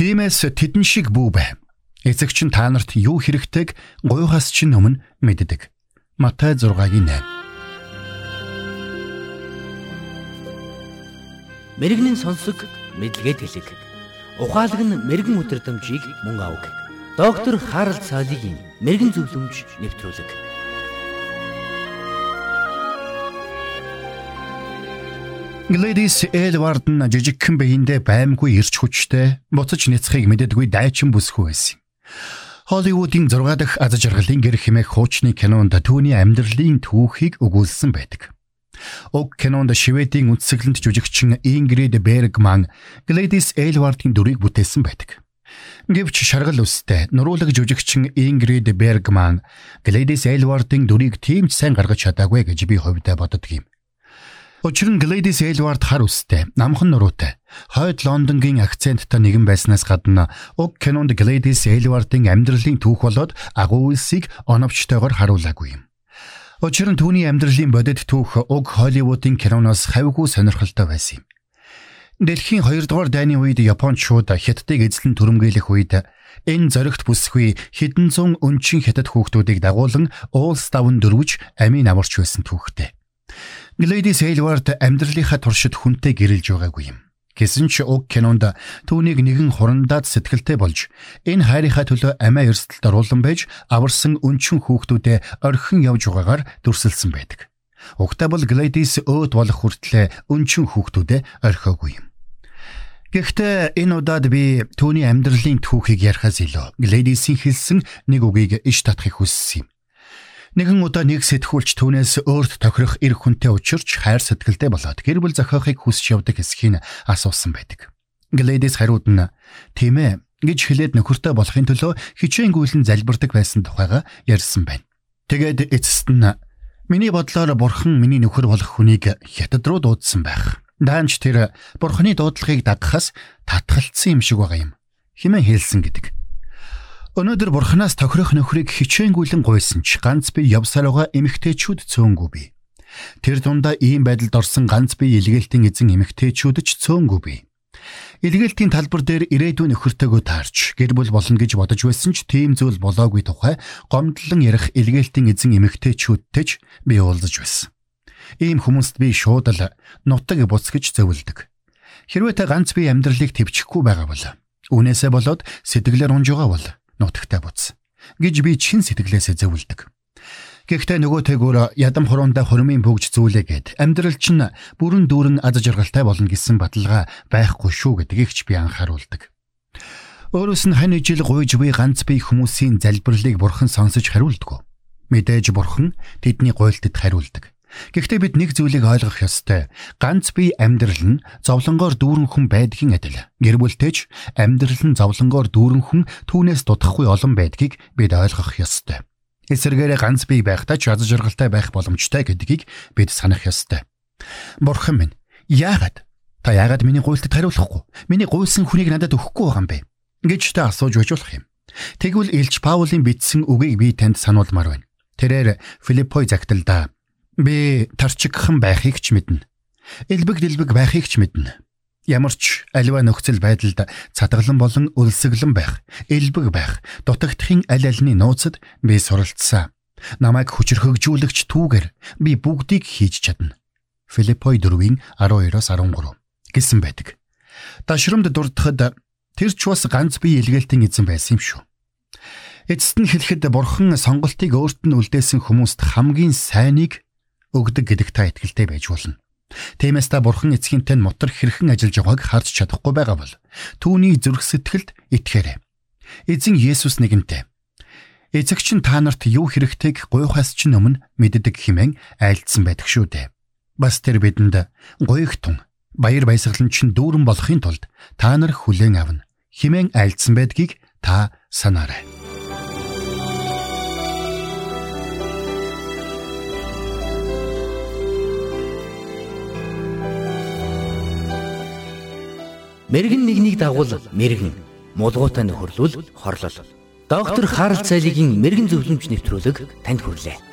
Тимээс тэдэн шиг бүү бай. Эцэгч нь та нарт юу хэрэгтэйг гуйхаас чинь өмнө мэддэг. Матай 6-гийн 8. Мэргэний сонсог мэдлэгэд хэлэг. Ухаалаг нь мэрэгэн өдрөмжийг мөн авг. Доктор Харалт цаалогийн мэрэгэн зөвлөмж нэвтрүүлэг. Глэдис Элвард нь жижигхэн биендээ баймгүй ирч хүчтэй буцаж няцхыг мэддэггүй дайчин бүсгүй байсан. Холливуудын 6 дахь аз жаргалын гэр хэмээх хуучны кинонд түүний амьдралын түүхийг өгүүлсэн байдаг. Уг кинонд Шведийн үндсэглэнт жүжигчин Ингрид Бергман Глэдис Элвардын дүрийг бүтээсэн байдаг. Гэвч шаргал үстэй нуруулаг жүжигчин Ингрид Бергман Глэдис Элвардын дүрийг тийм ч сайн гаргаж чадаагүй гэж би хувьдаа боддог юм. Учир нь Gladys Aylward хар үстэй, намхан нуруутай. Хойд Лондонгийн акценттай нэгэн байснаас гадна уг кинонд Gladys Aylward-ын амьдралын түүх болоод агуу үлсийг оновчтойгоор харуулаагүй юм. Учир нь түүний амьдралын бодит түүх уг Холливуудын киноноос хавьгүй сонирхолтой байсан юм. Дэлхийн 2 дугаар дайны үед Япончууд Хятадыг эзлэн түрэмгийлэх үед энэ зоригт бүсгүй хэдэн зуун өнчин хятад хүүхдүүдийг дагуулan уулс давн дөрвж амийн амарч байсан түүхтэй. Gladys Aylward амьдралынхаа туршид хүнтэй гэрэлж байгаагүй юм. Гэсэн ч уг кинонд түүнийг нэгэн хурандаад сэтгэлтэй болж энэ хайрынхаа төлөө амиа эрсдэлд оруулан байж аварсан өнчин хүүхдүүдэд орхин явж байгаагаар дүрсэлсэн байдаг. Угтаа бол Gladys өөд болох хүртлээр өнчин хүүхдүүдэд орхиогүй юм. Гэхдээ энэ удаад би түүний амьдралын түүхийг ярихаас илүү Gladys-ийн хэлсэн нэг үгийг иш татахыг хүссэн юм. Нэгэн удаа нэг сэтгүүлч түүнээс өөрт тохирох эр хүнтэй учирч хайр сэтгэлтэй болоод гэр бүл зохиохыг хүсч явдаг эсхийг асуусан байдаг. Глэдис хариуд нь тийм ээ гэж хэлээд нөхөртэй болохын төлөө хичээнгүйлэн залбирдаг байсан тухайга ярьсан байна. Тэгээд эцэст нь миний бодлоор бурхан миний нөхөр болох хүнийг хятад руу дуудсан байх. Даанч тэр бурханы дуудлагыг дагахаас татгалцсан юм шиг байгаа юм. Химэн хэлсэн гэдэг. Өнөөдөр бурхнаас тохирох нөхрийг хичээнгүйлэн гуйсан ч ганц би явсаар байгаа эмэгтэйчүүд цөөнгүй би. Тэр дундаа ийм байдалд орсон ганц би илгээлтийн эзэн эмэгтэйчүүд ч цөөнгүй би. Илгээлтийн талбар дээр ирээдүйн нөхөртөөгөө таарч гэр бүл болно гэж бодож байсан ч тийм зүйл болоогүй тухай гомдлон ярих илгээлтийн эзэн эмэгтэйчүүдтэй ч би уулзаж байсан. Ийм хүмүүст би шууд л нутаг буцгаж зөвлөдөг. Хэрвээ та ганц би амьдралыг төвчөхгүй байгаа бол үнээсээ болоод сэтгэлээр унж байгаа бол нутагтай буц гэж би чин сэтгэлээсээ зөвлөдөг. Гэхдээ нөгөө тэгүр ядам хуруунда хормын бөгж зүйлээгээд амьдрал чинь бүрэн дүүрэн аз жаргалтай болно гэсэн баталгаа байхгүй шүү гэдгийг ч би анхааруулдаг. Өөрөөс нь хань ижил гуйж буй ганц бие хүмүүсийн залбирлыг бурхан сонсож хариулдаг. Мэдээж бурхан тэдний гуйлтад хариулдаг. Гэхдээ бид нэг зүйлийг ойлгох ёстой. Ганц бие амьдрал нь зовлонгоор дүүрэн хүн байдгийн адил. Гэр бүлтэйч амьдрал нь зовлонгоор дүүрэн хүн түүнээс дутхгүй олон байдгийг бид ойлгох ёстой. Эсвэргээрээ ганц бие байхдаа ч аз жаргалтай байх боломжтой гэдгийг бид санах ёстой. Бурхан минь, яагаад та яагаад миний гуйлтад хариулахгүй? Миний гуйсан хүнийг надад өгөхгүй байгаа юм бэ? гэж та асууж болох юм. Тэгвэл Илч Паулийн бичсэн үгийг би танд сануулмаар байна. Тэрээр Филиппой загталдаа Би тарчигхан байхыг ч мэднэ. Элбэг дэлбэг байхыг ч мэднэ. Ямар ч аливаа нөхцөл байдалд цатгалан болон өлсөглөн байх, элбэг байх, дутагдахын аль альны нууцад би суралцсан. Намайг хүчрхэгжүүлэгч түүгээр би бүгдийг хийж чадна. Филиппой 4-ийн 12-оос 13 гэсэн байдаг. Дашрамд дурдахад тэр ч бас ганц бие илгээлтийн эзэн байсан юм шүү. Эцэст нь хэлэхэд бурхан сонголтыг өөрт нь үлдээсэн хүмүүст хамгийн сайныг өгдөг гэдэгт та итгэлтэй байж болно. Тиймээс та бурхан эцгийнтэй нь мотор хэрхэн ажиллаж байгааг харж чадахгүй байгаа бол түүний зүрх сэтгэлд итгээрэй. Эзэн Есүс нэгэнтээ. Эцэгч нь та нарт юу хэрэгтэйг гуйхаас ч өмнө мэддэг хэмээн айлдсан байдаг шүү дээ. Бас тэр бидэнд гуйгтун баяр баясгалан чинь дүүрэн болохын тулд та нар хүлээн авна хэмээн айлдсан байдгийг та санаарай. Мэргэн нэгнийг дагуул мэргэн, мулгуутай нөхөрлөл хорлол. Доктор Харалт цайлигийн мэрэгэн зөвлөмж нэвтрүүлэг танд хүрэлээ.